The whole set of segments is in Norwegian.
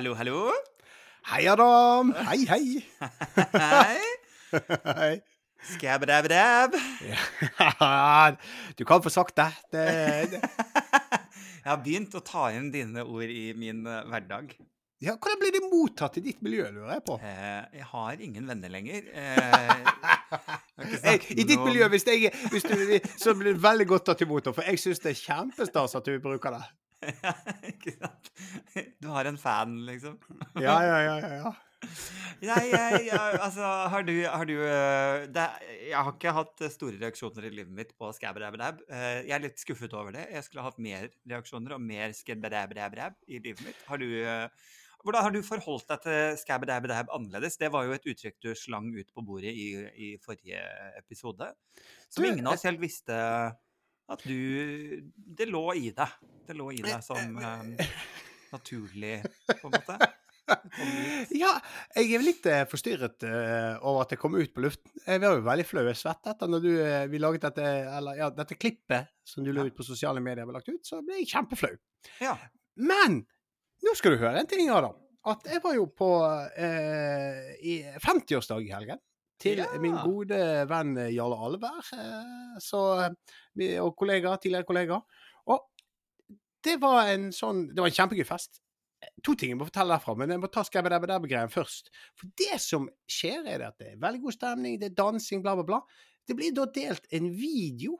Hallo, hallo. Hei, Adam. Hei, hei. Hei. hei. Skabbedabbedabb. Ja, du kan få sagt det. det, det. Jeg har begynt å ta inn dine ord i min eh, hverdag. Ja, hvordan blir det mottatt i ditt miljø, lurer jeg på? Eh, jeg har ingen venner lenger. Eh, jeg I ditt miljø, hvis, jeg, hvis du, så blir det veldig godt tatt imot, for jeg syns det er kjempestas at du bruker det. Ikke sant? Du har en fan, liksom. Ja, ja, ja. ja, ja. Jeg, ja, ja, altså, har du, har du eh, det, Jeg har ikke hatt store reaksjoner i livet mitt på skabbedabdab. Eh, Jeg er litt skuffet over det. Jeg skulle hatt mer reaksjoner og mer skabbedabdab i livet mitt. Har du eh, hvordan har du forholdt deg til skabbedabdab annerledes? Det var jo et uttrykk du slang ut på bordet i, i forrige episode. Som Du, ingen av oss helt visste at du Det lå i deg. Det lå i deg som eh, naturlig, på en måte. Det. Ja, jeg er litt eh, forstyrret eh, over at jeg kom ut på luften. Jeg var jo veldig flau. Jeg svettet da når du, eh, vi laget dette, eller, ja, dette klippet som du la ut på sosiale medier, ble lagt ut, så ble jeg kjempeflau. Ja. Men nå skal du høre en ting, Adam. At jeg var jo på eh, i 50-årsdag i helgen. Til Ja. min gode venn Jarle Alvær. Eh, så, og kollega, tidligere kollega. Og det var en sånn Det var en kjempegøy fest. To ting jeg må fortelle derfra, men jeg må ta skabbedabedab-greien først. For det som skjer, er at det er veldig god stemning, det er dansing, bla, bla, bla. Det blir da delt en video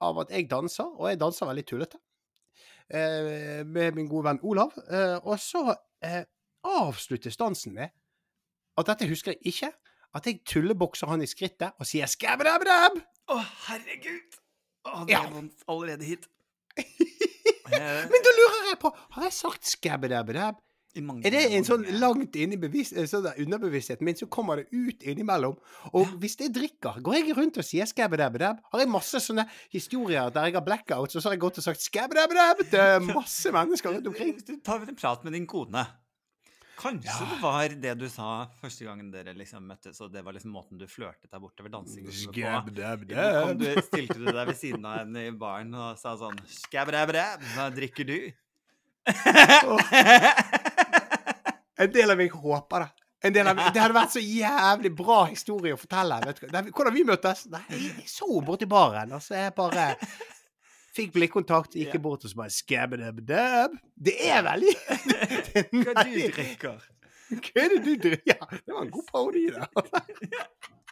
av at jeg danser, og jeg danser veldig tullete eh, med min gode venn Olav. Eh, og så eh, avsluttes dansen med at dette husker jeg ikke. At jeg tullebokser han i skrittet og sier 'skabbedabedab'! Å, herregud! Å, det Ja. er vondt allerede hit. Men da lurer jeg på, har jeg sagt 'skabbedabedab'? Er det en sånn langt inni bevis, eh, sånn underbevisstheten min, så kommer det ut innimellom? Og Ja. hvis jeg drikker, går jeg rundt og sier 'skabbedabedab'? Har jeg masse sånne historier der jeg har blackouts, og så har jeg gått og sagt 'skabbedabedab' til masse mennesker rundt omkring? Du tar en prat med din kone. Kanskje Ja. det var det du sa første gangen dere liksom møttes, og det var liksom måten du flørtet deg bortover dansingen på. Kom du, stilte du deg ved siden av henne i baren og sa sånn Skabbedabedab, hva drikker du? En del av meg håper det. En del av det hadde vært så jævlig bra historie å fortelle. Vet du, hvordan vi møttes? Nei, jeg så borti baren, og så jeg bare Fikk blikkontakt, gikk jeg bort og så bare skabbedabedab. Det er veldig Hva du drikker? Hva er det du drikker? Ja, det var en god parodi, det.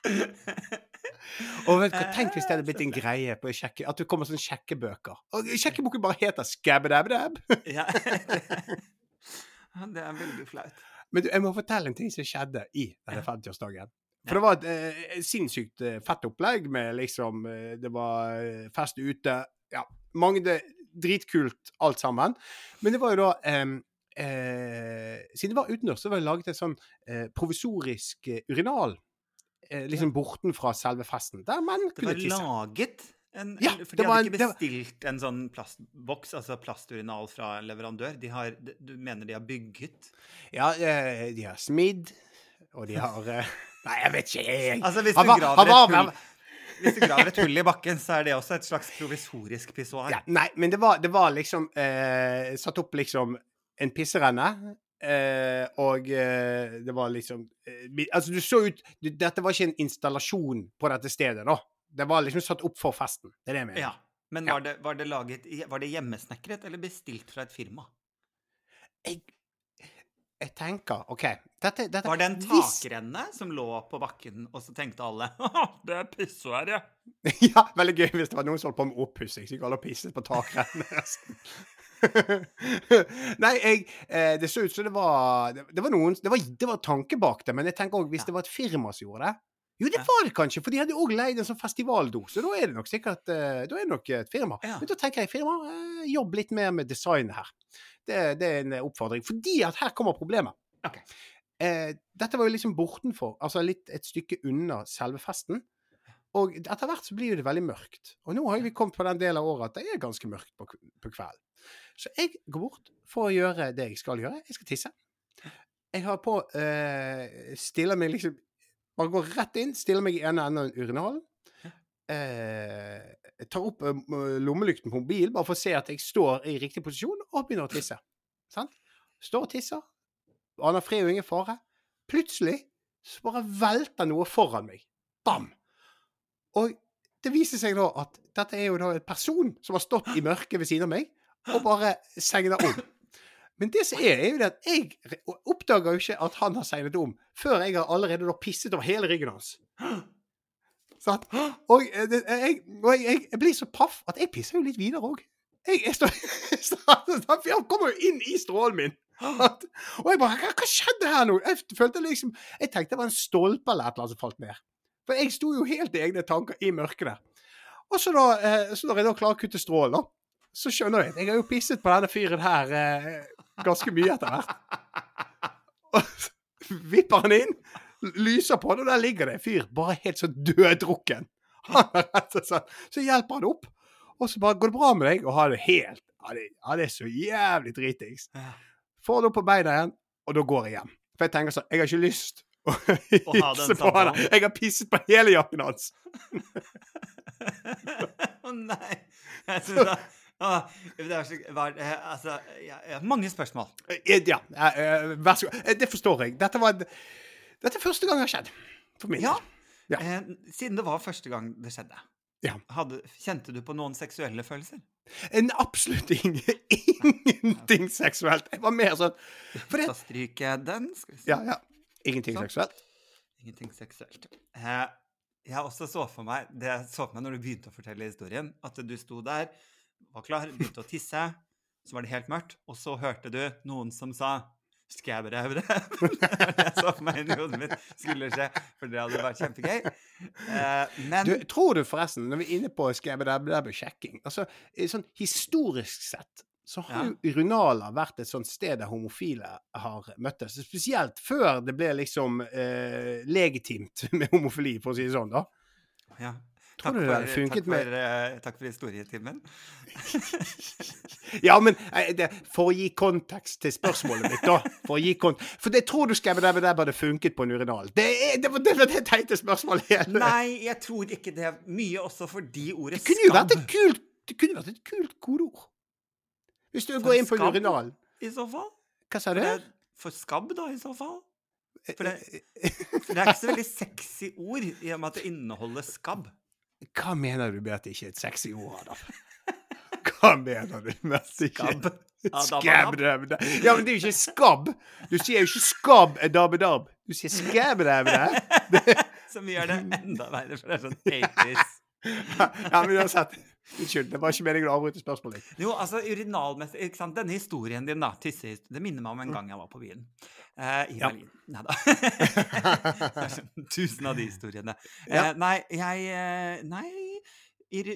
Og vet du hva, Tenk hvis det hadde blitt en greie på sjekke, at det kommer sånne sjekkebøker. Og sjekkeboken bare heter Skabbedabdab. Ja. Ja, Det er veldig flaut. Men du, jeg må fortelle en ting som skjedde i denne 50-årsdagen. For det var et eh, sinnssykt eh, fett opplegg med liksom eh, Det var eh, fest ute. Ja, mange Dritkult alt sammen. Men det var jo da em, eh, Siden det var utendørs, så var det laget et sånn eh, provisorisk eh, urinal. Eh, liksom bortenfra selve festen. Der menn Det var laget en, Ja, en- For det de hadde en- ikke bestilt var- en sånn plastboks, altså plasturinal fra leverandør. De har, du mener de har bygget? Ja, eh, de har smidd, og de har eh, Nei, jeg vet ikke, jeg. Altså, hvis du, graver han var- et hvis du graver et hull i bakken, så er det også et slags provisorisk pissoar. Ja, nei, men det var, det var liksom eh, satt opp liksom en pisserenne. Eh, og eh, det var liksom eh, Altså, du så ut du, Dette var ikke en installasjon på dette stedet, da. Det var liksom satt opp for festen. Det er det jeg mener. Ja. Men Ja. var det, var det laget Var det hjemmesnekret eller bestilt fra et firma? Jeg, jeg tenker OK dette, dette, Var det en hvis- takrenne som lå på bakken, og så tenkte alle «Haha, det er pissoar, ja. Ja, veldig gøy hvis det var noen som holdt på med oppussing, så gikk alle og pisset på takrennen. Nei, jeg eh, Det så ut som det var Det, var noen det var, det var tanke bak det, men jeg tenker òg hvis Ja. det var et firma som gjorde det Jo, det var det kanskje, for de hadde òg leid en sånn festivaldose. da er det nok sikkert eh, Da er det nok et firma. Ja. Men da tenker jeg firma, eh, jobb litt mer med designet her. Det, det er en oppfordring. Fordi at her kommer problemet. Okay. Eh, dette var jo liksom bortenfor, altså litt et stykke unna selve festen. Og etter hvert så blir det veldig mørkt. Og nå har vi kommet på den delen av året at det er ganske mørkt på, på kvelden. Så jeg går bort for å gjøre det jeg skal gjøre. Jeg skal tisse. Jeg har på eh, Stiller meg liksom Bare går rett inn, stiller meg i ene enden av urinalen. Eh, jeg tar opp lommelykten på mobilen bare for å se at jeg står i riktig posisjon, og begynner å tisse. Sant? Står og tisser. aner fred og ingen fare. Plutselig så bare velter noe foran meg. Bam! Og det viser seg da at dette er jo da en person som har stått i mørket ved siden av meg, og bare segner om. Men det som er, er jo det at jeg oppdager jo ikke at han har segnet om, før jeg har allerede da pisset over hele ryggen hans. Sant? Og, eh, jeg, og jeg, jeg, jeg blir så paff at jeg pisser jo litt videre òg. Jeg, jeg han kommer jo inn i strålen min. Og jeg bare hva, skjedde her nå? Jeg følte liksom Jeg tenkte det var en stolpe eller et eller annet som falt ned. For jeg sto jo helt i egne tanker i mørket der. Og så da, eh, så når jeg da klarer å kutte strålen, så skjønner jeg jeg har jo pisset på denne fyren her eh, ganske mye etter hvert. Og vipper han inn, lyser på det, og der ligger det en fyr bare helt sånn døddrukken. Han er rett og slett- Så hjelper han opp, og så bare går det bra med deg, og har det helt det, er så jævlig dritings. Får han opp på beina igjen, og da går jeg hjem. For jeg tenker sånn Jeg har ikke lyst å hilse på han. Jeg har pisset på hele jakken hans. Å nei. Jeg synes det, å, det er så, var, altså, ja, ja, mange spørsmål. Eh, Ja, eh, vær så god. Eh, Det forstår jeg. Dette var Dette er første gang det har skjedd. For min Ja. Ja. Eh, siden det var første gang det skjedde, Ja. hadde, kjente du på noen seksuelle følelser? En absolutt ingen, ingenting seksuelt. Jeg var mer sånn For Da stryker jeg den. Skal vi se. Ja, ja. Ingenting Sånn. seksuelt. Ingenting seksuelt. Eh, jeg også så for meg det jeg så for meg når du begynte å fortelle historien, at du sto der, var klar, begynte å tisse, så var det helt mørkt, og så hørte du noen som sa Skæbberævre. Det var det jeg så for meg inni hodet mitt skulle skje, for det hadde vært kjempegøy. Eh, men Du, tror du forresten, når vi er inne på sjekking altså, sånn Historisk sett så har Ja. jo urinaler vært et sånt sted der homofile har møttes. Spesielt før det ble liksom eh, legitimt med homofili, for å si det sånn. da. ja. Tror Takk for, takk for, uh, takk for historietimen. Ja, men eh, det, for å gi kontekst til spørsmålet mitt, da. For å gi kont For det tror du bare hadde funket på en urinal. Det, det var det, det teite spørsmålet hele Nei, jeg tror ikke det. Mye også fordi ordet Det kunne jo vært et kult Det kunne vært et kult kodeord. Hvis du For går inn på en urinal i så fall. Hva sa du? for skabb, da, i så fall. For det, Eh, for det er ikke så veldig sexy ord i og med at det inneholder skabb. Hva mener du med at det ikke er et sexy ord, Adam? Hva mener du med at det ikke Skabb. Skabb. Ja, men det er jo ikke skabb. Du sier jo ikke skabb dabbedab. dabbe-dabb. Du sier skabb, dab, dab. Som gjør det enda verre, for det er sånn 80s. Ja, men uansett. Unnskyld, det var ikke meningen å avbryte spørsmålet. Jo, altså urinalmessig ikke sant? Denne historien din, da, tissehistorien, det minner meg om en gang jeg var på byen. Eh, I Ja. Berlin. Nei da. Sånn Tusen av de historiene. Ja. Eh, nei, jeg eh, Nei,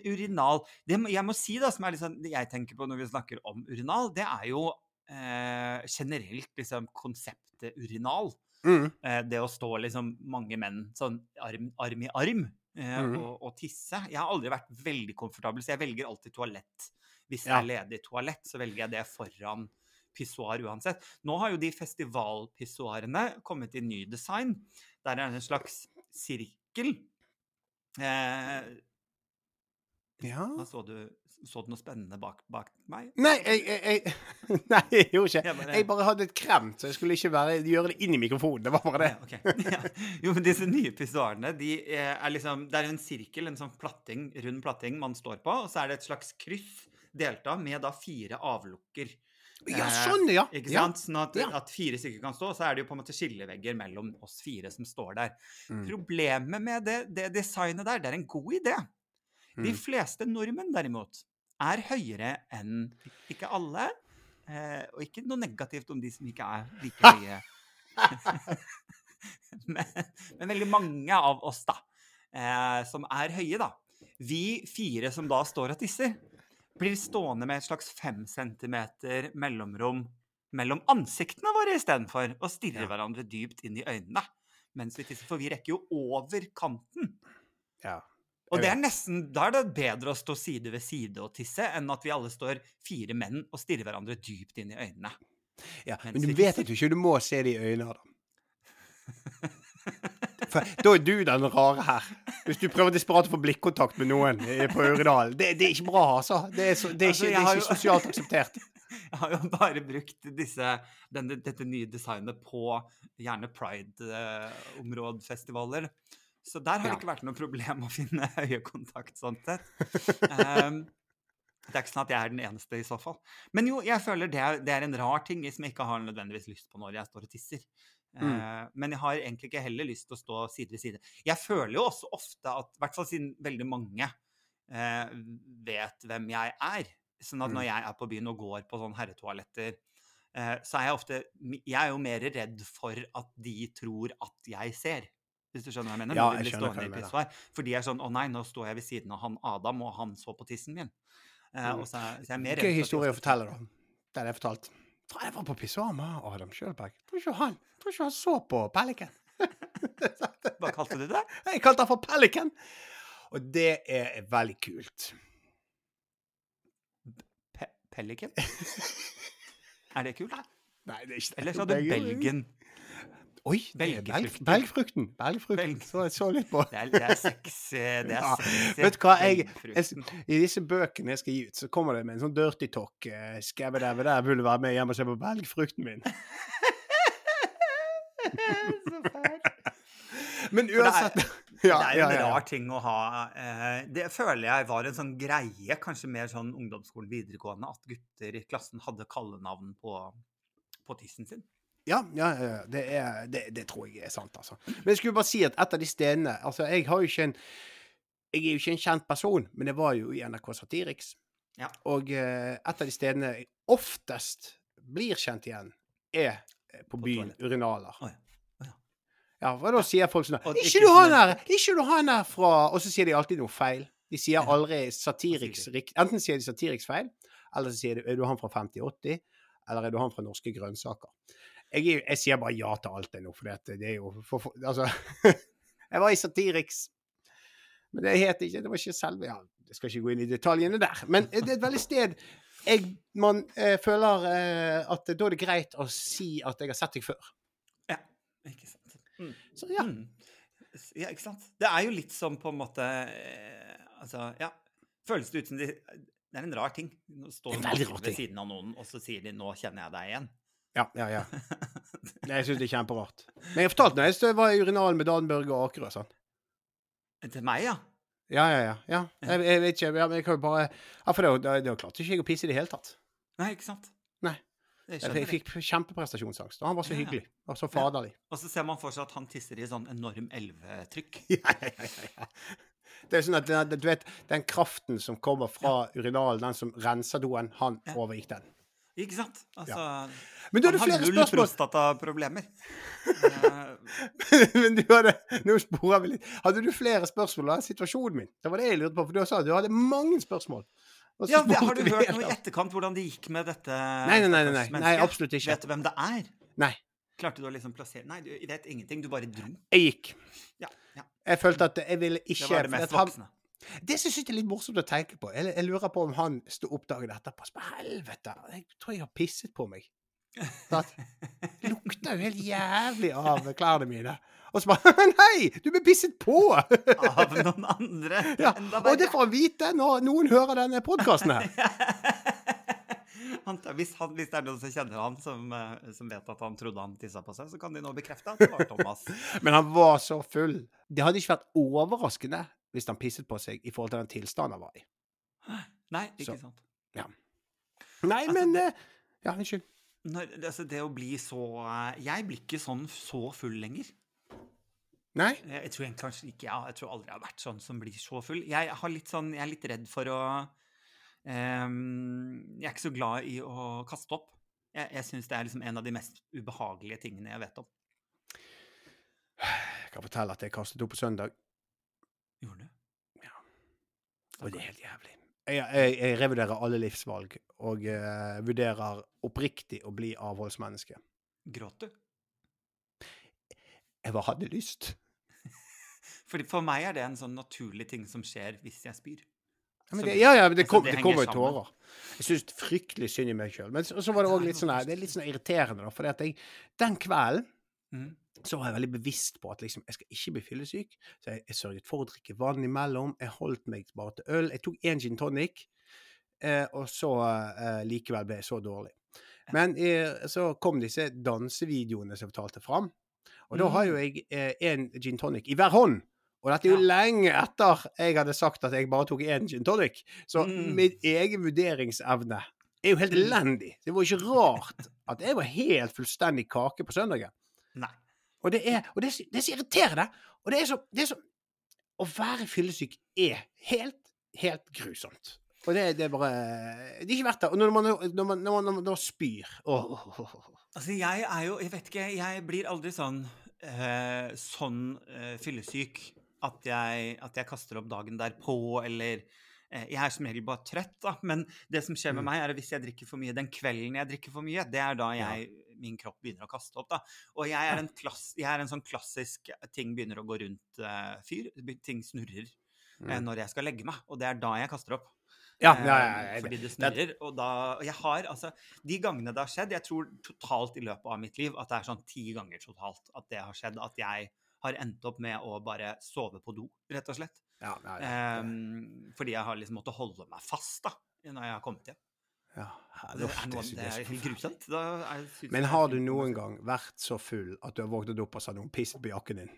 urinal det, Jeg må si, da, som er liksom, det jeg tenker på når vi snakker om urinal, det er jo eh, generelt liksom konseptet urinal. Mm. Eh, det å stå liksom mange menn sånn arm, arm i arm Mhm. og, og tisse. Jeg har aldri vært veldig komfortabel, så jeg velger alltid toalett. Hvis det Ja. er ledig toalett, så velger jeg det foran pissoar uansett. Nå har jo de festivalpissoarene kommet i ny design. Der er det en slags sirkel. Eh, Ja så du? Så du noe spennende bak, bak meg? Nei, jeg, jeg, jeg Nei, jeg gjorde ikke Jeg bare- Jeg bare hadde et kremt, så jeg skulle ikke være, gjøre det inn i mikrofonen. Det var bare det. Ja, okay. Ja. Jo, men disse nye pissoarene, de eh, er liksom Det er en sirkel, en sånn platting, rund platting man står på, og så er det et slags kryss delt av med da fire avlukker. Ja, Eh, sånn, ja. Ikke sant? Sånn at, Ja. at fire stykker kan stå, så er det jo på en måte skillevegger mellom oss fire som står der. Mm. Problemet med det, det designet der, det er en god idé. De Mm. fleste nordmenn, derimot, er høyere enn Ikke alle, eh, og ikke noe negativt om de som ikke er like høye. men, men veldig mange av oss, da, eh, som er høye, da. Vi fire som da står og tisser, blir stående med et slags fem centimeter mellomrom mellom ansiktene våre istedenfor, og stirrer Ja. hverandre dypt inn i øynene mens vi tisser. For vi rekker jo over kanten. ja. Og det er nesten, da er det bedre å stå side ved side og tisse, enn at vi alle står fire menn og stirrer hverandre dypt inn i øynene. Ja, men du vet at du ikke du må se det i øynene, Adam. For da er du den rare her. Hvis du prøver desperat å få blikkontakt med noen på Øredal. Det, det er ikke bra, altså. Det er, så, det er, Altså, ikke, det er ikke sosialt akseptert. Jeg har jo bare brukt disse, denne, dette nye designet på gjerne pride-områdefestivaler. Så der har det Ja. ikke vært noe problem å finne øyekontakt sånn sett. Um, det er ikke sånn at jeg er den eneste i så fall. Men jo, jeg føler det er, det er en rar ting som jeg ikke har nødvendigvis lyst på når jeg står og tisser. Mm. Eh, men jeg har egentlig ikke heller lyst til å stå side ved side. Jeg føler jo også ofte at, i hvert fall siden veldig mange eh, vet hvem jeg er, sånn at Mm. når jeg er på byen og går på sånn herretoaletter, eh, så er jeg ofte Jeg er jo mer redd for at de tror at jeg ser. Hvis du skjønner hva jeg mener? Ja, jeg skjønner hva du mener. For de er sånn 'Å nei, nå står jeg ved siden av han Adam, og han så på tissen min'. Eh, Mm. så er, så er jeg mer redd Gøy for at de historie å også fortelle, tror- da. Den jeg fortalt. Faen, Jeg var på pissoar med Adam Schjølberg. Tror ikke han tror ikke han så på Pelican. Hva kalte du det? Jeg kalte han for Pelican. Og det er veldig kult. Pe Pelican? Er det kult? Nei, det er ikke det. Eller så hadde du Belgen. Oi, belgfrukten. Belgfrukten. Belg- Så jeg så litt på. Det er, det er sexy. Det er sexy. vet du hva, jeg- jeg, I disse bøkene jeg skal gi ut, så kommer det med en sånn dirty talk. Skal jeg være der vil du være med hjem og se på belgfrukten min. Så fælt. Men uansett ja, det er jo en ja, ja. rar ting å ha eh, Det føler jeg var en sånn greie, kanskje mer sånn ungdomsskolen videregående, at gutter i klassen hadde kallenavn på, på tissen sin. Ja, ja, ja. Det, er, det, det tror jeg er sant, altså. Men jeg skulle bare si at et av de stedene Altså, jeg har jo ikke en Jeg er jo ikke en kjent person, men jeg var jo i NRK Satiriks. Ja. Og eh, et av de stedene jeg oftest blir kjent igjen, er eh, på På byen. toalett. Urinaler. Oh, ja. Ja. For da sier folk sånn Ikke ikke du han sånn- her! Ikke du han her fra Og så sier de alltid noe feil. De sier aldri Satiriks. Enten sier de Satiriks feil, eller så sier de Er du han fra 5080? Eller er du han fra Norske Grønnsaker? Jeg, jeg sier bare ja til alt det nå, for det, det er jo for, for, Altså Jeg var i Satiriks. Men det het ikke Det var ikke selve ja, Jeg skal ikke gå inn i detaljene der. Men det er et veldig sted jeg, man eh, føler eh, at da er det greit å si at jeg har sett deg før. Ja, ikke sant. Mm. Så ja. Mm. Ja, ikke sant. Det er jo litt som på en måte eh, Altså, ja. Føles det ut som de Det er en rar ting. Nå står du ved siden av noen, og så sier de 'nå kjenner jeg deg igjen'. Ja, ja, ja. Nei, Jeg syns det er kjemperart. Men jeg fortalte når jeg var i urinalen med Dan Børge Akerø. Sånn. Til meg, ja. Ja, ja, ja. ja. Jeg, jeg vet ikke, ja, men jeg kan jo bare Ja, for da, da klarte ikke jeg å pisse i det hele tatt. Nei, ikke sant? Nei. Jeg Jeg, jeg fikk kjempeprestasjonsangst. Og han var så Ja. hyggelig. Og så faderlig. Og så ser man for seg at han tisser i sånn enorm elvetrykk. Ja, ja, ja, ja. Det er sånn at du vet, den kraften som kommer fra urinalen, den som renser doen, han Ja. overgikk den. Ikke sant? Altså Men du hadde Han har null prostataproblemer. Men du hadde Nå sporer vi litt. Hadde du flere spørsmål av situasjonen min? Det var det jeg lurte på, for du sa du hadde mange spørsmål. Ja, Har du hørt noe i etterkant hvordan det gikk med dette? Nei, nei, nei, nei, nei, absolutt ikke. Vet du hvem det er? Nei. Klarte du å liksom plassere Nei, du vet ingenting. Du bare dro. Jeg gikk. Ja, ja. Jeg følte at jeg ville ikke Det var det mest voksne. Det som jeg er litt morsomt å tenke på Jeg, jeg lurer på om han sto oppdaget etterpå. Så, helvete, jeg tror jeg har pisset på meg. Det lukter jo helt jævlig av klærne mine. Og så bare Nei! Du ble pisset på! Av noen andre. Ja, og det får han vite når noen hører denne podkasten her. Han, hvis, han, hvis det er noen som kjenner han, som, eh, som vet at han trodde han tissa på seg, så kan de nå bekrefte at det var Thomas. Men han var så full. Det hadde ikke vært overraskende hvis han pisset på seg i forhold til den tilstanden han var i. Nei, ikke Så. sant. Nei, Altså, men det- eh, Ja, unnskyld. Altså, det å bli så eh, Jeg blir ikke sånn så full lenger. Nei? Jeg, jeg tror egentlig kanskje ikke ja, Jeg tror aldri jeg har vært sånn som blir så full. Jeg, sånn, jeg er litt redd for å um, Jeg er ikke så glad i å kaste opp. Jeg, jeg syns det er liksom en av de mest ubehagelige tingene jeg vet om. Jeg kan fortelle at jeg kastet opp på søndag, Gjorde du? og det er helt jævlig. Jeg, jeg, jeg revurderer alle livsvalg, og uh, vurderer oppriktig å bli avholdsmenneske. Gråt du? Jeg bare hadde lyst. Fordi For meg er det en sånn naturlig ting som skjer hvis jeg spyr. Ja, men det, ja, ja, men det, altså, kom, det det kommer jo tårer. Jeg syns fryktelig synd i meg sjøl. Men så, så var det òg litt sånn det er litt sånn irriterende, da. For den kvelden Mm. Så var jeg veldig bevisst på at liksom, jeg skal ikke bli fyllesyk. Så jeg, jeg sørget for å drikke vann imellom. Jeg holdt meg bare til øl. Jeg tok én gin tonic, eh, og så eh, likevel ble jeg så dårlig. Men eh, så kom disse dansevideoene som fortalte fram. Og da har jo Mm. jeg eh, en gin tonic i hver hånd. Og dette er jo Ja. lenge etter jeg hadde sagt at jeg bare tok én gin tonic. Så Mm. min egen vurderingsevne er jo helt Mm. elendig. Det var ikke rart at jeg var helt fullstendig kake på søndagen. Nei. Og det er, og det er, det er så irriterende. Og det er så, det er så Å være fyllesyk er helt, helt grusomt. Og det, det er bare Det er ikke verdt det. Og når man, når man, når man, når man spyr oh, åh. Altså, jeg er jo Jeg vet ikke, jeg blir aldri sånn eh, sånn eh, fyllesyk at jeg, at jeg kaster opp dagen derpå, eller eh, Jeg er som regel bare trøtt, da. Men det som skjer med Mm. meg, er at hvis jeg drikker for mye den kvelden jeg drikker for mye, det er da Ja. Min kropp begynner å kaste opp, da. Og jeg er en, klass, jeg er en sånn klassisk ting begynner å gå rundt-fyr. ting snurrer eh, Mm. når jeg skal legge meg, og det er da jeg kaster opp. Ja, Eh, ja, ja, fordi det det- snurrer. Og da og Jeg har altså De gangene det har skjedd Jeg tror totalt i løpet av mitt liv at det er sånn ti ganger totalt at det har skjedd. At jeg har endt opp med å bare sove på do, rett og slett. ja, ja, ja. Um, fordi jeg har liksom måttet holde meg fast da når jeg har kommet hjem. Ja. Det noe, det er helt grusomt. Men har du noen gang vært så full at du har våknet opp og satt noen pisset på jakken din?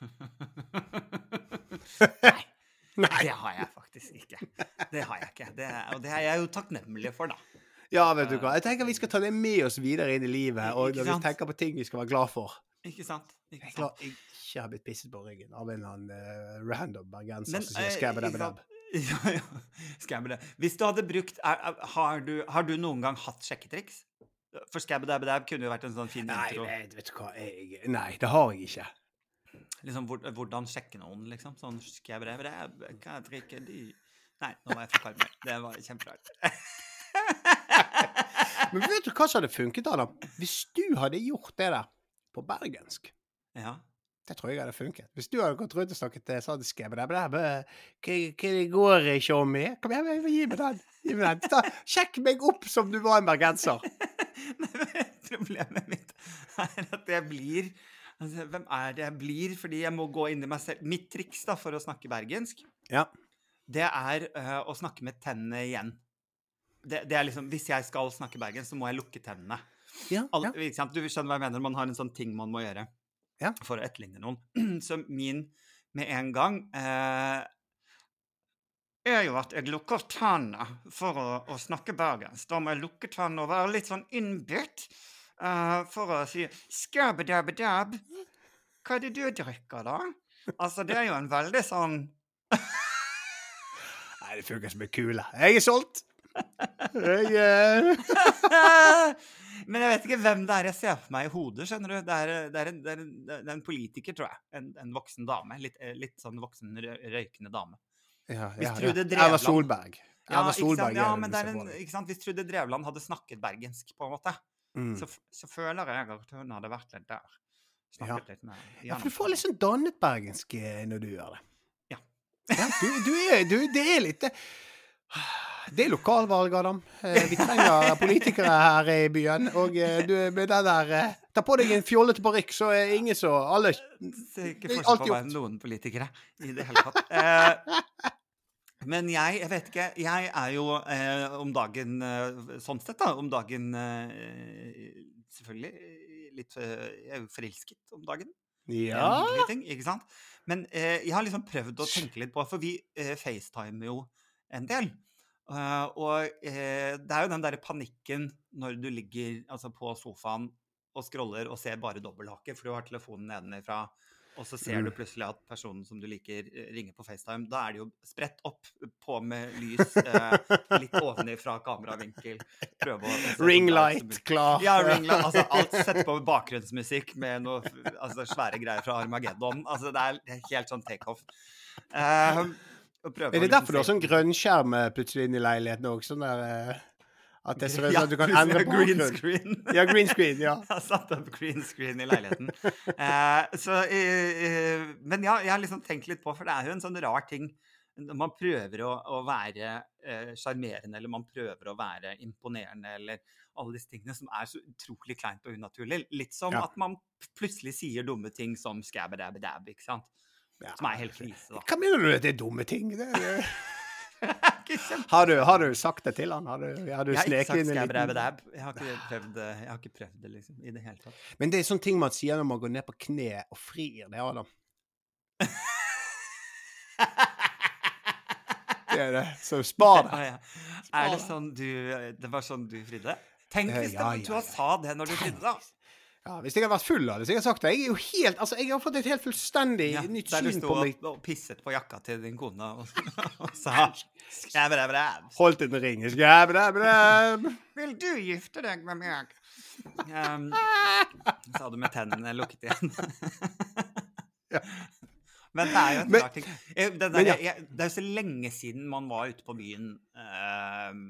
Nei. Nei. Det har jeg faktisk ikke. Det har jeg ikke. Det og det er jeg jo takknemlig for, da. Ja, vet du hva. Jeg tenker vi skal ta det med oss videre inn i livet. Og vi tenker på ting vi skal være glad for. Ikke sant? Jeg Ikke er glad sant? jeg ikke har blitt pisset på ryggen av en eller annen uh, random bergenser som sier sant? Ja, ja. Hvis du hadde brukt er, er, har, du, har du noen gang hatt sjekketriks? For skabbedabedab kunne jo vært en sånn fin Nei, intro. Nei, vet du hva. Jeg, nei, det har jeg ikke. Liksom, hvordan sjekke noen, liksom. Sånn skabbedabedab, hva drikker de? Nei, nå var jeg for kvalm. Det var kjemperart. Men vet du hva som hadde funket, Adam? Hvis du hadde gjort det der på bergensk. ja. Det tror jeg hadde funket. Hvis du hadde gått rundt og snakket til sånn skabbedabedab Hva det går ikke om i? Kom igjen, gi meg den. Gi meg den. Ta, sjekk meg opp som du var en bergenser. Problemet mitt er at jeg blir altså, Hvem er det jeg blir? Fordi jeg må gå inn i meg selv. Mitt triks da, for å snakke bergensk, Ja. det er uh, å snakke med tennene igjen. Det, det er liksom, Hvis jeg skal snakke bergensk, så må jeg lukke tennene. Ja, ja. Du skjønner hva jeg mener? Man har en sånn ting man må gjøre Ja. for å etterligne noen. Så min med en gang eh, er jo at jeg lukker tennene for å, å snakke bergensk. Da må jeg lukke tennene og være litt sånn innbitt eh, for å si skabbedabbedabb. Hva er det du drikker, da? Altså, det er jo en veldig sånn Nei, det funker som en kule. Jeg er solgt. Jeg eh, Men jeg vet ikke hvem det er jeg ser for meg i hodet. skjønner du? Det er, det er, en, det er, en, det er en politiker, tror jeg. En, en voksen dame. Litt, eh, litt sånn voksen røykende dame. ja, ja, ja. Drevland- Erna Solberg. Ja, Erna? Solberg ja men det er en, ikke sant? Hvis Trude Drevland hadde snakket bergensk, på en måte, Mm. så, så føler jeg at hun hadde vært litt der. Snakket litt med Ja, for du får litt sånn dannet bergensk eh, når du gjør det. Ja. ja du, du er, du, det er litt eh, Det er lokalvalg, Adam. Eh, Vi trenger politikere her i byen. Og eh, du, med den der eh, Ta på deg en fjollete parykk, så er ingen så Alle Ser ikke Det forskjell på meg noen politikere i det hele tatt. Eh, men jeg, jeg vet ikke Jeg er jo eh, om dagen Sånn sett, da. Om dagen eh, Selvfølgelig litt Jeg er jo forelsket om dagen. Ja. ting? Men eh, jeg har liksom prøvd å tenke litt på For vi eh, facetimer jo en del. Uh, og uh, det er jo den derre panikken når du ligger altså, på sofaen og scroller og ser bare dobbelthake, for du har telefonen nedenfra, og så ser du Mm. plutselig at personen som du liker, eh, ringer på FaceTime. Da er det jo spredt opp, på med lys, uh, litt ovenifra kameravinkel. Prøve å, Ringlight mulig. klar. Ja, ringlight. Altså, alt sett på bakgrunnsmusikk med noe altså, svære greier fra Armageddon. Altså, det er helt sånn takeoff. Uh, Er det derfor du har sånn grønn skjerm plutselig inn i leiligheten òg? Sånn der eh, At det ser ut som at du kan endre green screen. Ja, green screen. Ja. Jeg har satt opp green screen i leiligheten. uh, så, uh, eh, men ja, jeg har liksom tenkt litt på, for det er jo en sånn rar ting når man prøver å, å være sjarmerende, uh, eller man prøver å være imponerende, eller alle disse tingene som er så utrolig kleint og unaturlig. Litt som Ja. at man plutselig sier dumme ting som skabbedabedab, ikke sant? Ja. Som er helt krise, da. Hva mener du med det er dumme ting? Det det. Har du, har du sagt det til han? Har du, har du Jeg sneket inn en liten. Jeg har ikke prøvd det, jeg har ikke prøvd det liksom, i det hele tatt. Men det er sånne ting man sier når man går ned på kne og frir det, Adam. Det er det. Så spar det. Ja. Er det sånn du Det var sånn du fridde? Tenk Eh, hvis ja, ja, ja, du sa det når du fridde, da. Ja, Hvis jeg hadde vært full, hadde jeg hadde sagt det. Jeg er jo helt, altså, jeg har fått et helt fullstendig Ja, nytt der du syn sto på meg. og, og pisset på jakka til din kone og, og sa skræbræbræb. Holdt en ring. Skræbræbræb. Vil du gifte deg med meg? Um, sa du med tennene lukket igjen. Ja. Men det er jo en rar ting. Eh, Det, der, er jo så lenge siden man var ute på byen. ehm,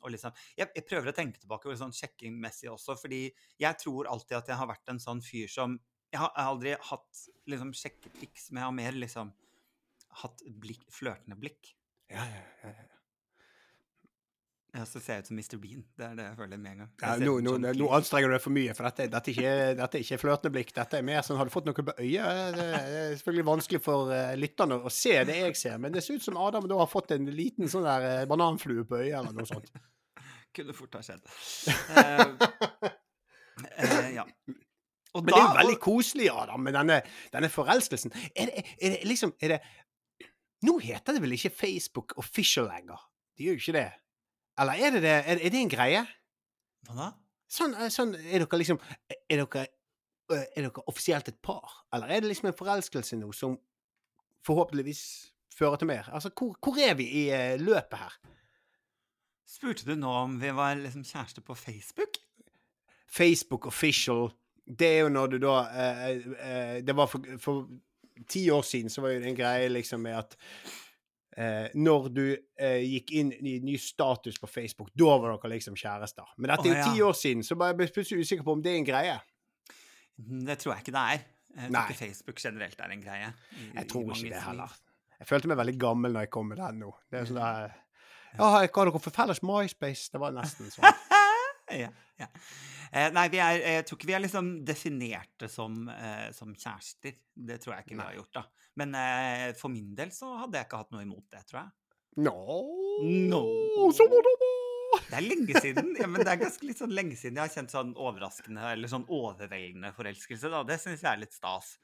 og liksom, jeg, jeg prøver å tenke tilbake på sånn sjekkingmessig også, fordi jeg tror alltid at jeg har vært en sånn fyr som Jeg har aldri hatt liksom sjekketriks, men jeg har mer liksom hatt blikk, flørtende blikk. Ja, ja, ja. ja. Ja, så ser jeg ut som Mr. Bean. Det er det jeg føler med en gang. Ja, nå, nå, nå anstrenger du deg for mye, for dette, dette, er ikke, dette er ikke flørtende blikk. Dette er mer sånn Har du fått noe på øyet? Det er selvfølgelig vanskelig for uh, lytterne å se det jeg ser, men det ser ut som Adam da har fått en liten sånn der uh, bananflue på øyet, eller noe sånt. Kunne fort ha skjedd. Uh, ja. Og Men det er jo veldig koselig, Adam, med denne, denne forelskelsen. Er det, er det liksom er det, Nå heter det vel ikke Facebook official lenger? Det gjør jo ikke det. Eller er det det? Er, er det en greie? Hva da? Sånn, eh, sånn Er dere liksom Er dere, eh, er dere offisielt et par? Eller er det liksom en forelskelse nå som forhåpentligvis fører til mer? Altså, hvor, hvor er vi i eh, løpet her? Spurte du nå om vi var liksom kjærester på Facebook? Facebook official, det er jo når du da eh, eh, Det var for, for ti år siden så var jo det en greie liksom med at eh, når du eh, gikk inn i ny status på Facebook, da var dere liksom kjærester. Men dette er jo ti år siden, så jeg ble plutselig usikker på om det er en greie. Det tror jeg ikke det er. Jeg tror ikke Facebook generelt er en greie. i- Jeg tror ikke det heller. Jeg følte meg veldig gammel når jeg kom med den nå. Det er sånn der Ja, hva har dere for felles MySpace? Det var nesten sånn. ja, ja. Eh, nei, vi er, jeg tror ikke vi er liksom definerte som, eh, som kjærester. Det tror jeg ikke vi har gjort, da. Men eh, for min del så hadde jeg ikke hatt noe imot det, tror jeg. No. No. Det er lenge siden. Ja, men det er ganske litt sånn lenge siden jeg har kjent sånn overraskende eller sånn overveldende forelskelse. da. Det syns jeg er litt stas.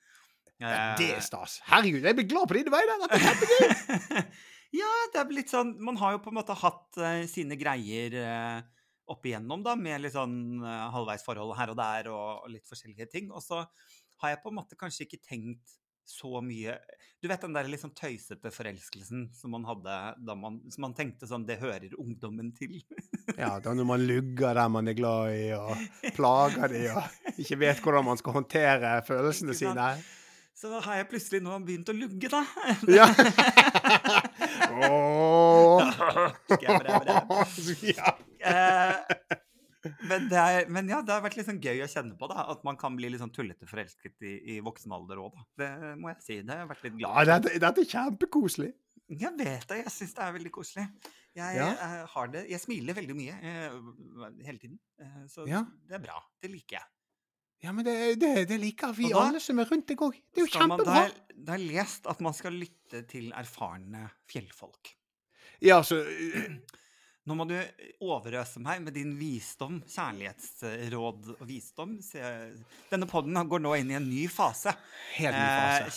Ja, det er stas. Herregud, jeg blir glad på dine vegne. Ja, det er blitt sånn Man har jo på en måte hatt uh, sine greier uh, opp igjennom, da, med litt sånn uh, halvveisforhold her og der og, litt forskjellige ting. Og så har jeg på en måte kanskje ikke tenkt så mye Du vet den der sånn tøysete forelskelsen som man hadde da man, som man tenkte sånn Det hører ungdommen til. Ja, da når man lugger der man er glad i, og plager de, og ikke vet hvordan man skal håndtere følelsene sine. Så har jeg plutselig nå begynt å lugge, da. Ja. Ja. Eh, men, det er, men ja, det har vært litt sånn gøy å kjenne på, da. At man kan bli litt sånn tullete forelsket i, i voksen alder òg, da. Det må jeg si. Det har jeg vært litt glad for. dette, dette er kjempekoselig. Jeg vet det. Jeg syns det er veldig koselig. Jeg, Ja. jeg, har det, jeg smiler veldig mye eh, hele tiden. Eh, så Ja. det er bra. Det liker jeg. Ja, men det, det, det liker vi da alle som er rundt deg òg. Det er jo kjempebra. da har jeg lest at man skal lytte til erfarne fjellfolk. Ja, så øh, Nå må du overøse meg med din visdom, kjærlighetsråd og visdom. Denne podden går nå inn i en ny fase. Helt ny Eh, fase.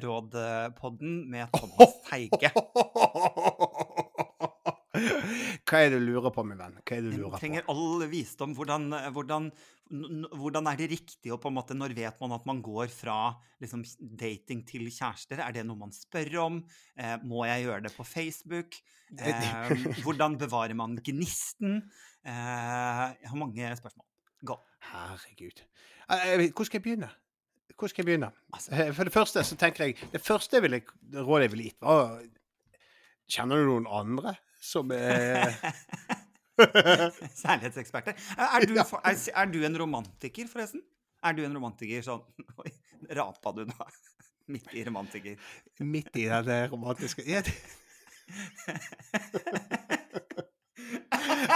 Kjærlighetsrådpodden med Thomas Teige. Hva er det du lurer på, min venn? Hva er det du lurer på? trenger all visdom. Hvordan, hvordan, hvordan er det riktig å på en måte, Når vet man at man går fra liksom, dating til kjærester? Er det noe man spør om? Eh, må jeg gjøre det på Facebook? Eh, hvordan bevarer man gnisten? Eh, jeg har mange spørsmål. Gå. Herregud. Eh, Hvor skal jeg begynne? Hvor skal jeg begynne? Altså. Eh, For det første så tenker jeg Det første jeg ville, rådet jeg ville gitt, var Kjenner du noen andre som er Særlighetseksperter. Er, du, er, er du en romantiker, forresten? Er du en romantiker sånn Oi, rapa du nå? Midt i romantiker. midt i det romantiske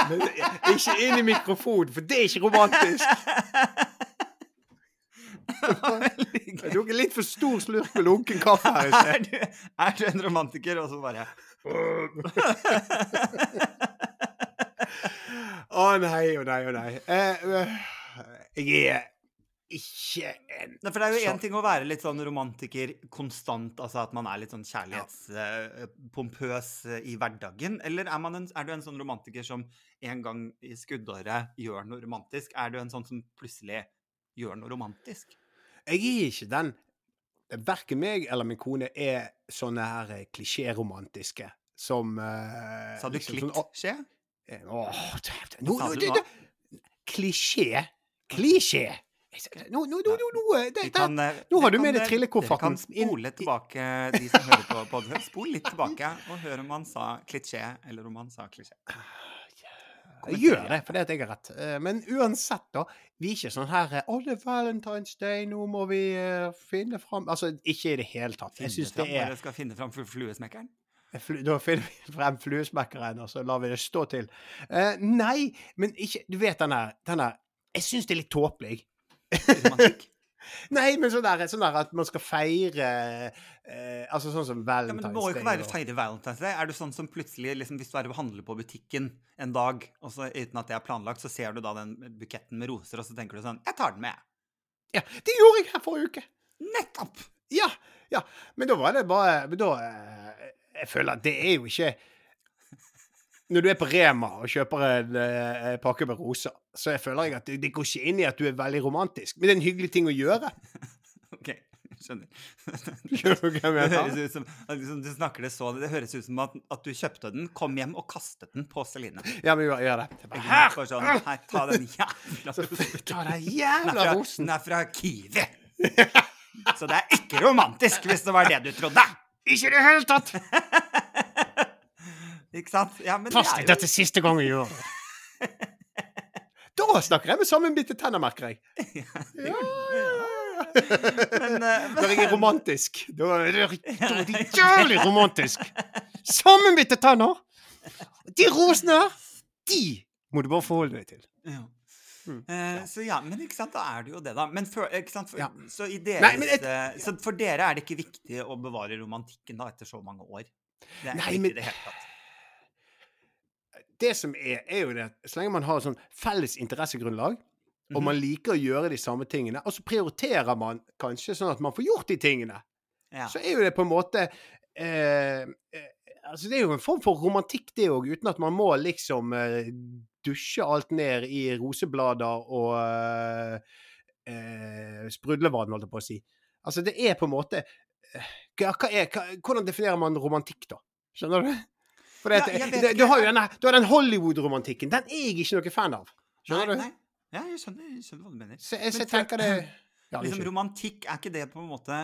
Men Ikke inn i mikrofonen, for det er ikke romantisk. Du tok en litt for stor slurk med lunken kaffe her i sted. Du, er du en romantiker, og så bare Å nei, å nei, å nei. Eh, eh, jeg er ikke en Nei, for det er jo én ting å være litt sånn romantiker konstant, altså at man er litt sånn kjærlighetspompøs i hverdagen. Eller er, man en, er du en sånn romantiker som en gang i skuddåret gjør noe romantisk? Er du en sånn som plutselig gjør noe romantisk? Jeg er ikke den. Verken meg eller min kone er sånne her eh, klisjéromantiske som uh, Sa du liksom sånn, skje? å. Nå- nå- hva? det- Klisjé? Klisjé? Nå, nå, nå, nå, nå, eh, eh, nå har du med deg eh, trillekofferten Dere kan spole tilbake, de som hører på podkast. Spol litt tilbake og hør om han sa klisjé, eller om han sa klisjé. Gjør det, fordi at jeg har rett. Eh, Men uansett, da. Vi er ikke sånn her eh, Å, det er Valentine's Day, nå må vi eh, finne fram Altså, ikke i det hele tatt. Jeg syns det er Dere skal finne fram fluesmekkeren? Da finner vi frem fluesmekkeren, og så lar vi det stå til. Nei, men ikke Du vet den der Jeg syns det er litt tåpelig. Romantikk? Nei, men sånn der, sånn der at man skal feire eh, Altså sånn som Ja, men Det må jo ikke være feire Valentine's Day. Er du sånn som plutselig, liksom, hvis du er og handler på butikken en dag, og så uten at det er planlagt, så ser du da den buketten med roser, og så tenker du sånn Jeg tar den med. Ja, det gjorde jeg her forrige uke! Nettopp! Ja, ja. Men da var det bare Men da eh, Jeg føler at det er jo ikke Når du er på Rema og kjøper en eh, pakke med roser, så jeg føler jeg at det, det går ikke inn i at du er veldig romantisk. Men det er en hyggelig ting å gjøre. OK, skjønner. Skjønner Det høres ut som, liksom, du snakker det så Det høres ut som at, at du kjøpte den, kom hjem og kastet den på Celine. Ja, men gjør, gjør det. det bare, her! sånn, her, ta den jævla rosen. ta den jævla rosen. Den er fra Kiwi. Så det er ikke romantisk, hvis det var det du trodde. Ikke i det hele tatt! Ikke sant? Ja, men Fast det er dette er siste gang jeg gjør det. Da snakker jeg med sammenbitte tenner, merker jeg. jo Ja, ja, ja. Men, uh, Når jeg er romantisk. Da er det, er jævlig romantisk. Sammenbitte tenner! De rosene her, de må du bare forholde deg til. Ja. Mm, Eh, ja. så ja, men ikke sant, da er det jo det, da. Men for, ikke sant, for, Ja. så, i deres, Nei, men et- eh, så for dere er det ikke viktig å bevare romantikken da, etter så mange år? Det er Nei, ikke men- det hele tatt. Det som er, er jo det at så lenge man har sånn felles interessegrunnlag, og Mhm. man liker å gjøre de samme tingene, og så prioriterer man kanskje sånn at man får gjort de tingene, Ja. så er jo det på en måte eh, eh, Altså, det er jo en form for romantikk, det òg, uten at man må liksom eh, dusje alt ned i roseblader og eh, eh, sprudlevann, holdt jeg på å si. Altså, det er på en måte eh, hva, hva er, hva, Hvordan definerer man romantikk, da? Skjønner du? For det, Ja, det, du har jo denne, du har den Hollywood-romantikken. Den er jeg ikke noe fan av. Skjønner nei, du? Nei. Ja, jeg skjønner, jeg skjønner hva du mener. Så, jeg, så Men tenker det ja, liksom, romantikk, er ikke det på en måte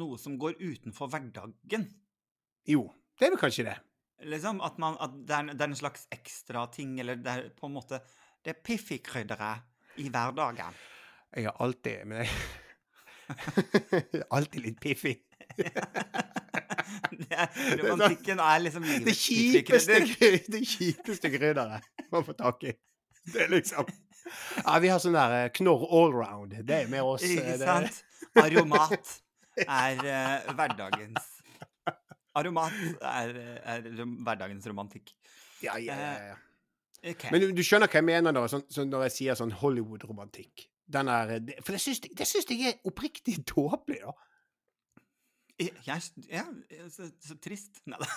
noe som går utenfor hverdagen? Jo, det er vel kanskje det. Liksom, at, man, at det, er, det er en slags ekstra ting, eller det er på en måte Det er piffig-krydderet i hverdagen. Jeg er alltid Men jeg Alltid litt piffig. er, romantikken er liksom Det kjipeste, det kjipeste krydderet man får tak i. Det er liksom Ja, vi har sånn der eh, knorr allround. Det er med oss. eh, Ikke sant? Aromat er uh, hverdagens Aromat er, er hverdagens romantikk. Ja, ja, ja, Okay. Men du, du skjønner hva jeg mener da, sånn, sånn når jeg sier sånn Hollywood-romantikk. Den er, For det syns jeg er oppriktig tåpelig, da. Jeg, er så, så trist. Nei da.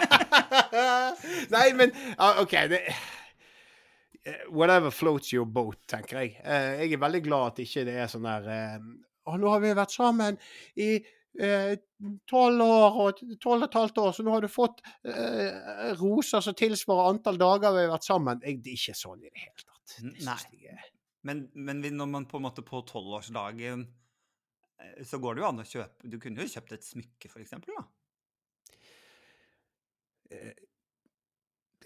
Nei, men OK, det eh, Whatever floats your boat, tenker jeg. Eh, jeg er veldig glad at ikke det er sånn der eh, Å, nå har vi vært sammen i tolv år og tolv og et halvt år, så nå har du fått eh, roser som tilsvarer antall dager vi har vært sammen. Jeg, det er ikke sånn i det hele tatt. Det Nei. Men, men når man på en måte på tolvårsdagen eh, så går det jo an å kjøpe Du kunne jo kjøpt et smykke, for eksempel, da.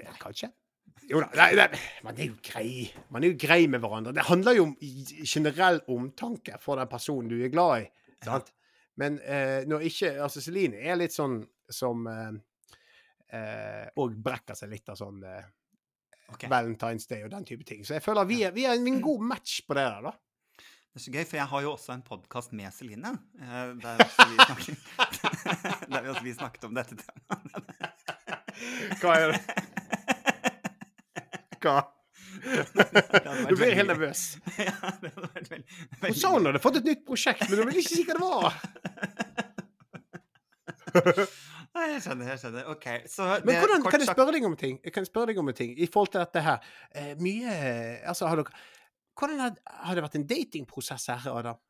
Ja, kanskje. Jo da, nei, nei, man er jo grei. Man er jo grei med hverandre. Det handler jo om generell omtanke for den personen du er glad i. sant? Men eh, når ikke Altså, Celine er litt sånn som eh, eh, Og brekker seg litt av sånn eh, Ok. Valentine's Day og den type ting. Så jeg føler vi er, vi er en god match på det der, da. Det er så gøy, for jeg har jo også en podkast med Celine. eh, Der vi, snakket, der vi, også vi snakket om dette temaet. Hva er det? Hva? Du blir helt nervøs. Ja, det hadde vært veldig, Hun sa hun hadde fått et nytt prosjekt, men hun ville ikke si hva det var. Nei, jeg skjønner, jeg skjønner. OK. Så Men hvordan, kan jeg spørre deg om ting? Jeg kan spørre deg om ting i forhold til dette her. Eh, mye Altså, har dere Hvordan har, har det vært en datingprosess her, Adam?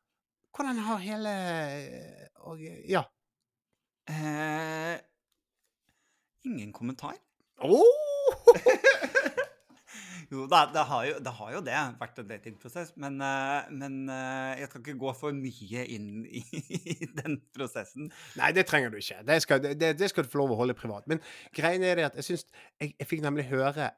Hvordan har hele og, Ja. eh, Ingen kommentar. Oh! Jo, det, det, har jo, det har jo det vært en datingprosess, men, eh, men eh, jeg skal ikke gå for mye inn i, i den prosessen. Nei, det trenger du ikke. Det skal, det, det skal du få lov å holde privat. Men greien er det at jeg syns Jeg, jeg fikk nemlig høre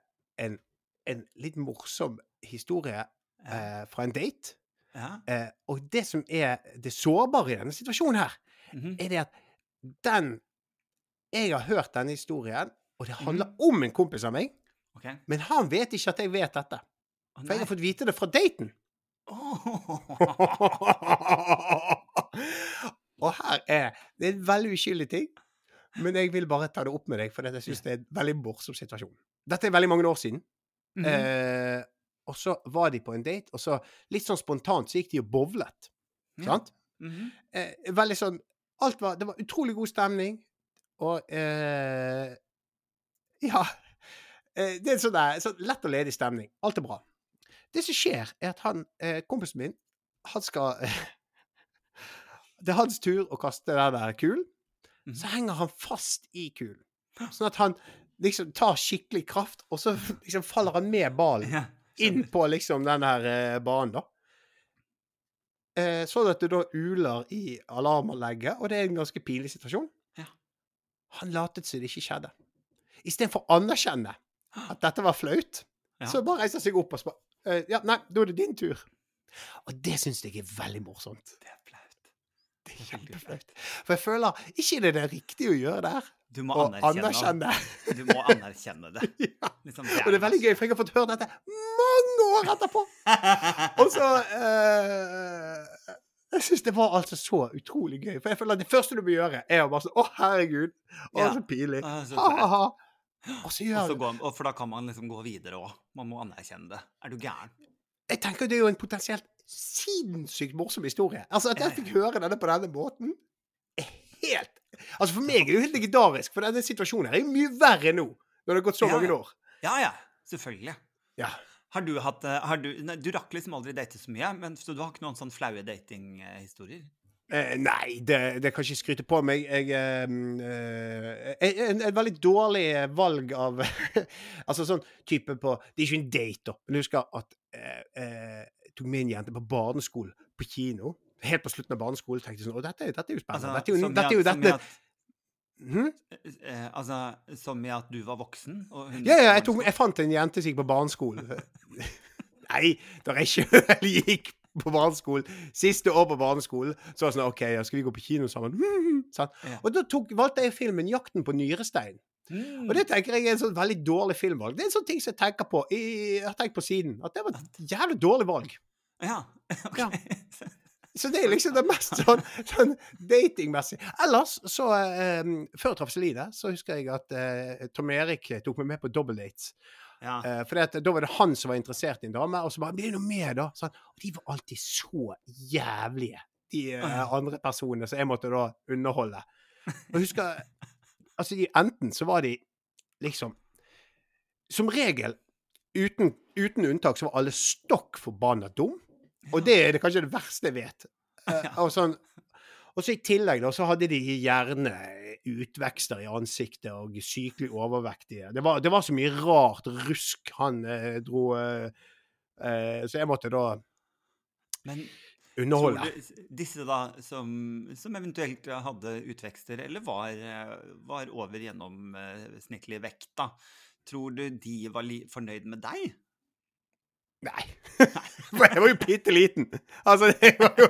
en, en litt morsom historie. Eh, fra en date. Ja. Eh, og det som er det sårbare i denne situasjonen her, mhm. er det at den Jeg har hørt denne historien, og det handler Mhm. om en kompis av meg, okay. men han vet ikke at jeg vet dette. Oh, For jeg har fått vite det fra daten. og her er Det er en veldig uskyldig ting, men jeg vil bare ta det opp med deg, for jeg syns det er en veldig morsom situasjon. Dette er veldig mange år siden. Mhm. Eh, og så var de på en date, og så litt sånn spontant så gikk de og bowlet. Ja. Sant? Mhm. Eh, veldig sånn Alt var Det var utrolig god stemning, og eh, Ja. Eh, det er sånn der, sånn lett og ledig stemning. Alt er bra. Det som skjer, er at han, eh, kompisen min, han skal Det er hans tur å kaste den der kulen. Mhm. Så henger han fast i kulen. Sånn at han liksom tar skikkelig kraft, og så liksom faller han med ballen Ja, inn på liksom den her eh, banen, da. Eh, sånn at det da uler i alarmanlegget, og det er en ganske pinlig situasjon. Ja. Han latet som det ikke skjedde. Istedenfor å anerkjenne at dette var flaut, Ja. så bare reiser han seg opp og spør eh, Ja, nei, da er det din tur. Og det syns jeg er veldig morsomt. Det er. Det er Det kjempeflaut. For jeg føler ikke det er det riktige å gjøre der. Du må anerkjenne, anerkjenne. Du må anerkjenne det. ja. Liksom, Og det er veldig gøy, for jeg har fått høre dette mange år etterpå. Og så eh, Jeg syns det var altså så utrolig gøy. For jeg føler at det første du må gjøre, er å bare sånn Å, herregud. Å, Ja. så pinlig. Ha-ha-ha. Og så gjør du går, for da kan man liksom gå videre òg. Man må anerkjenne det. Er du gæren? Jeg tenker det er jo en potensielt sinnssykt morsom historie. Altså At jeg fikk høre denne på denne måten, helt Altså For meg er det jo helt legendarisk, for denne situasjonen her er jo mye verre nå. Når det har gått så mange år. Ja ja, selvfølgelig. Ja. Har du hatt eh, har du, nei, du rakk liksom aldri date så mye, men så du har ikke noen sånn flaue datinghistorier? Eh, nei, det, det kan ikke skryte på meg. Jeg eh, eh, en, en veldig dårlig valg av Altså sånn type på Det er ikke en date, da. Men husker at eh, eh, tok en jente på barneskolen på kino. Helt på slutten av barneskolen tenkte jeg sånn Å, dette, dette er jo spennende. dette er jo, Altså, dette er jo dette at, Hm? eh, altså, som i at du var voksen? Ja, ja, jeg, tok, jeg fant en jente som gikk på barneskolen. Nei, da jeg sjøl gikk på barneskolen, siste år på barneskolen, så var det sånn OK, ja, skal vi gå på kino sammen? Sant? Ja. Og da tok, valgte jeg filmen 'Jakten på nyrestein'. Mm. Og det tenker jeg er en sånn veldig dårlig filmvalg. Det er en sånn ting som jeg tenker på i, jeg har tenkt på siden. At det var et jævlig dårlig valg. Ja. ok. Ja. Så det er liksom det mest sånn, sånn datingmessig. Ellers, så um, Før jeg traff Celine, så husker jeg at uh, Tom Erik tok meg med på dobbeltdates. ja. Uh, for da var det han som var interessert i en dame, og så bare 'Blir det noe mer, da?' Sånn. Og de var alltid så jævlige, de uh, andre personene som jeg måtte da underholde. Og jeg husker Altså, enten så var de liksom Som regel, uten, uten unntak, så var alle stokk forbanna dum. Og det er det kanskje det verste jeg vet. Eh, og, sånn, og så i tillegg da, så hadde de gjerne utvekster i ansiktet og sykelig overvektige. Det var, det var så mye rart rusk han eh, dro eh, eh, Så jeg måtte da Men underholde. disse da som, som eventuelt hadde utvekster, eller var, eh, var over gjennomsnittlig vekt, da, tror du de var fornøyd med deg? Nei. For jeg var jo bitte liten. Altså, det var jo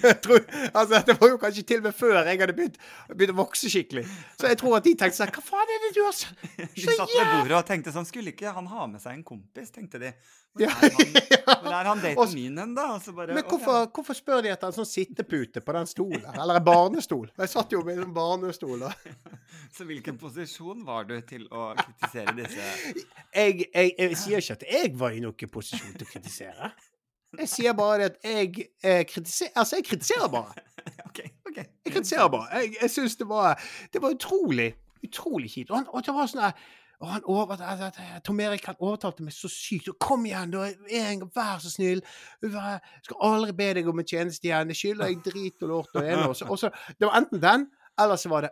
jeg tror, Altså, det var jo kanskje til og med før jeg hadde begynt, begynt å vokse skikkelig. Så jeg tror at de tenkte sånn Hva faen er det du har så, De satt ved bordet og tenkte sånn Skulle ikke han ha med seg en kompis, tenkte de. Hvor er han, hvor er han daten min hen, da? Bare, Men hvorfor, hvorfor, hvorfor spør de etter en sånn sittepute på den stolen? Eller en barnestol? Jeg satt jo med en barnestol. da. Så hvilken posisjon var du til å kritisere disse Jeg, jeg, jeg sier ikke at jeg var i noen posisjon til å kritisere. Jeg sier bare at jeg eh, kritiserer Altså, jeg kritiserer bare. OK. ok. Jeg kritiserer bare. Jeg, jeg syns det var Det var utrolig, utrolig kjipt. Og, han, og det var sånn og han over, Tom Erik han overtalte meg så sykt. Og 'Kom igjen, da! En, vær så snill! Jeg skal aldri be deg om en tjeneste igjen. Det skylder jeg drit og lort og. Og så, og så, det var enten den, eller så var det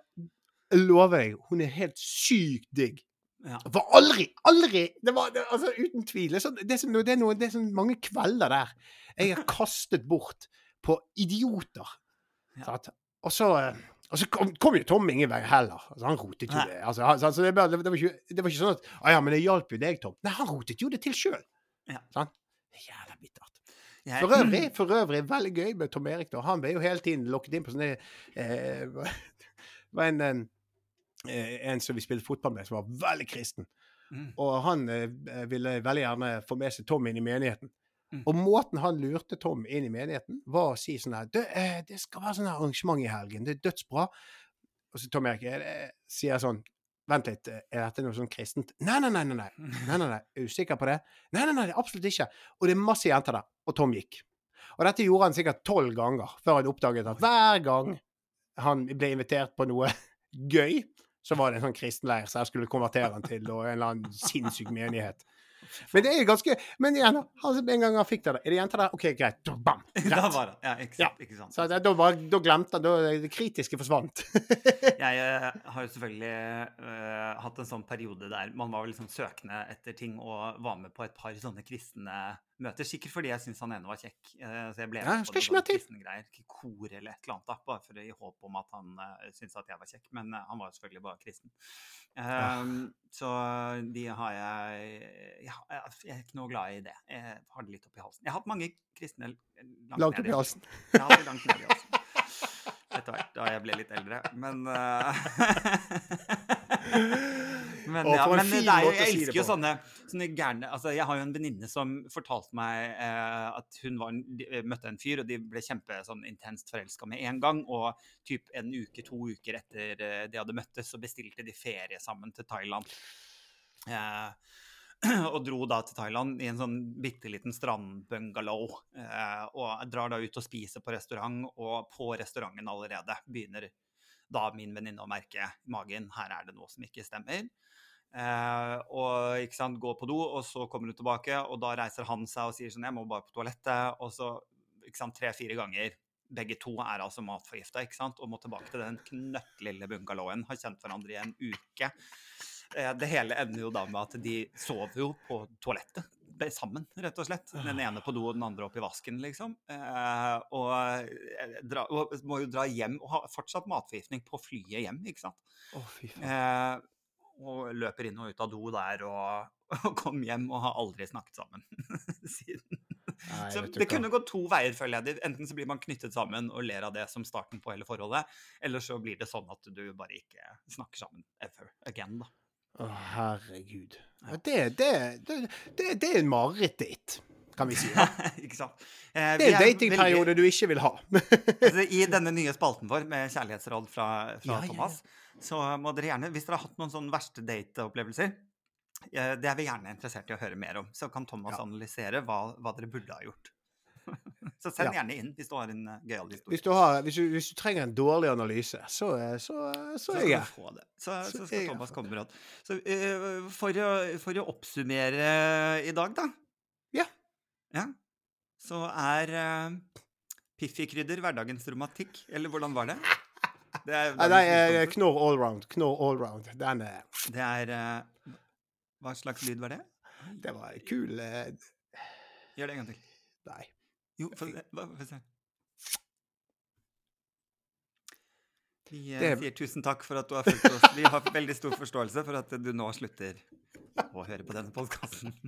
Jeg lover deg, hun er helt sykt digg. Ja. For aldri, aldri det var, det, altså Uten tvil. Det er, sånn, det, er som, det, er noe, det er sånn mange kvelder der jeg har kastet bort på idioter. Ja. Og så, eh, og så kom, kom jo Tom ingen vei heller. Altså, han rotet jo Nei. det. Altså, han, altså, det, var- det, var ikke, det var ikke sånn at ah, ja, men det hjalp jo deg, Tom. Nei, han rotet jo det til sjøl. Ja. Jævla bittert. Jeg- For øvrig, for øvrig veldig gøy med Tom Erik. da. Han ble jo hele tiden lokket inn på sånne eh, var en, en, en som vi spilte fotball med, som var veldig kristen. Mm. Og han eh, ville veldig gjerne få med seg Tom inn i menigheten. Mm. Og måten han lurte Tom inn i menigheten, var å si sånn her Det, eh, Det skal være sånn arrangement i helgen. Det er dødsbra. Og så Tom Erik eh, sier sånn Vent litt, eh, er dette noe sånn kristent? Nei, nei, nei. nei, nei. Nei, nei, nei. Er du sikker på det? Nei, nei, nei, absolutt ikke. Og det er masse jenter der. Og Tom gikk. Og dette gjorde han sikkert tolv ganger før han oppdaget at hver gang han ble invitert på noe gøy, så var det en sånn kristenleir som jeg skulle konvertere han til, og en eller annen sinnssyk menighet. Men det er ganske Men igjen, en gang han fikk det, er det jenter der? OK, greit. bam, greit. Da var det. Ja, ikke sant. Ikke sant. Så det, da, var, da glemte han Da det kritiske forsvant. Jeg eh, har jo selvfølgelig uh, hatt en sånn periode der man var liksom søkende etter ting og var med på et par sånne kristne møter. Sikkert fordi jeg syns han ene var kjekk. eh, så jeg ble Ja, med på skal ikke noen mer greier. Ikke Kor eller et eller annet, da, bare for i håp om at han uh, syntes at jeg var kjekk. Men uh, han var jo selvfølgelig bare kristen. Ehm, Så de har jeg ja, Jeg er ikke noe glad i det. Jeg har det litt oppi halsen. Jeg har hatt mange kristne langt, Langt oppi halsen. Jeg har det langt ned i halsen. Etter hvert da jeg ble litt eldre. Men eh, Men, ja, men det er jo, jeg elsker jo sånne, sånne gærne altså Jeg har jo en venninne som fortalte meg eh, at hun var, eh, møtte en fyr, og de ble kjempe sånn intenst forelska med en gang. Og typ en uke, to uker etter eh, de hadde møttes, så bestilte de ferie sammen til Thailand. Eh, og dro da til Thailand i en sånn bitte liten strandbungalow. Eh, og drar da ut og spiser på restaurant, og på restauranten allerede begynner da min venninne å merke i magen her er det noe som ikke stemmer. Eh, og ikke sant, går på do, og så kommer hun tilbake, og da reiser han seg og sier sånn Jeg må bare på toalettet. Og så ikke sant, tre-fire ganger. Begge to er altså matforgifta ikke sant, og må tilbake til den knøttlille bungalowen. Har kjent hverandre i en uke. Eh, Det hele ender jo da med at de sover jo på toalettet sammen, rett og slett. Den ene på do og den andre opp i vasken, liksom. Eh, og, eh, dra, og må jo dra hjem og ha fortsatt matforgiftning på flyet hjem, ikke sant. Oh. Eh, og løper inn og ut av do der og, og kom hjem og har aldri snakket sammen siden. Nei, Så det kunne gått to veier, føler jeg. Enten så blir man knyttet sammen og ler av det som starten på hele forholdet, eller så blir det sånn at du bare ikke snakker sammen ever again, da. Å, herregud. Ja. Ja, det, det, det, det, er en marerittdate, kan vi si. ikke sant? Eh, Det er en datingperiode du ikke vil ha. altså, I denne nye spalten vår med kjærlighetsråd fra, fra Ja, ja, ja. Thomas, så må dere gjerne, hvis dere har hatt noen sånne verste dateopplevelser, eh, det er vi gjerne interessert i å høre mer om. Så kan Thomas Ja. analysere hva, hva dere burde ha gjort. så send Ja. gjerne inn hvis du har en uh, gøyal historie. Hvis du, har, hvis, du, hvis du trenger en dårlig analyse, så, så, så Så er jeg her. Så, Så er skal jeg Thomas komme med råd. Så uh, for, å, for å oppsummere i dag, da. Ja. Ja. Så er uh, piffikrydder hverdagens romantikk, eller hvordan var det? Det er, nei, dagens eh, knorr allround. Knorr allround. Den er det er uh, Hva slags lyd var det? Det var kul uh, Gjør det en gang til. Nei. Jo, få se. Vi eh, Det- sier tusen takk for at du har fulgt oss. Vi har veldig stor forståelse for at du nå slutter å høre på denne podkasten.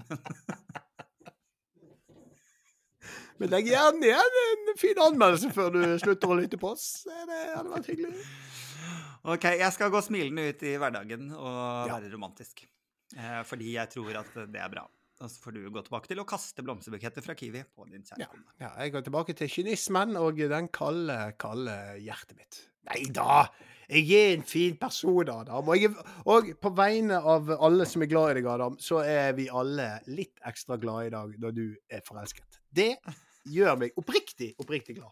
Men legg gjerne igjen en fin anmeldelse før du slutter å lytte på oss. Det hadde vært hyggelig. ok, jeg skal gå smilende ut i hverdagen og Ja. være romantisk. Eh, fordi jeg tror at det er bra. Så får du gå tilbake til å kaste blomsterbuketter fra Kiwi på din kjære Ja. kone. Ja, jeg går tilbake til kynismen og den kalde, kalde hjertet mitt. Nei da! Jeg er en fin person, Adam. Og, jeg, og på vegne av alle som er glad i deg, Adam, så er vi alle litt ekstra glad i dag når du er forelsket. Det gjør meg oppriktig, oppriktig glad.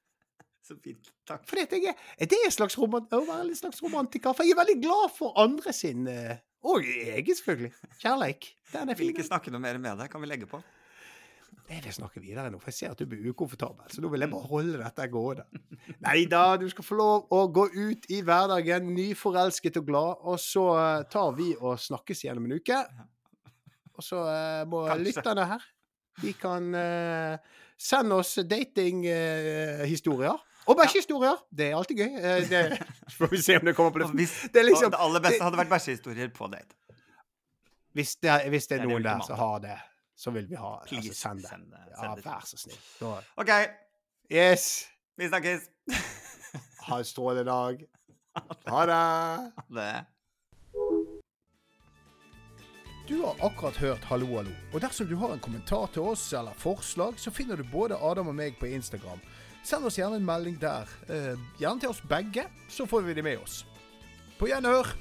Så fint. Takk. For det er, er en slags romant å være en slags romantiker? For jeg er veldig glad for andre sin eh, Og jeg, selvfølgelig. Kjærleik. Den er Jeg vil ikke snakke noe mer med deg. Kan vi legge på? Jeg vil snakke videre nå, for jeg ser at du blir ukomfortabel. Så nå vil jeg bare holde dette gående. Nei da, du skal få lov å gå ut i hverdagen nyforelsket og glad, og så eh, tar vi og snakkes gjennom en uke. Og så eh, må Kanskje. lytterne her De kan uh, sende oss datinghistorier. Og bæsjehistorier. Det er alltid gøy. Eh, det får vi se om det kommer på luften. hvis, Det er liksom- det aller beste hadde vært bæsjehistorier på date. Hvis det, hvis det Det er det noen der som har det, så vil vi ha altså, send det. send det. Ja, vær så snill. Da- OK, Yes. vi snakkes. Ha en strålende dag. Ha det. Det. Du har akkurat hørt Hallo, hallo. Og dersom du har en kommentar til oss eller forslag, så finner du både Adam og meg på Instagram. Send oss gjerne en melding der. Eh, gjerne til oss begge, så får vi det med oss. På gjenhør.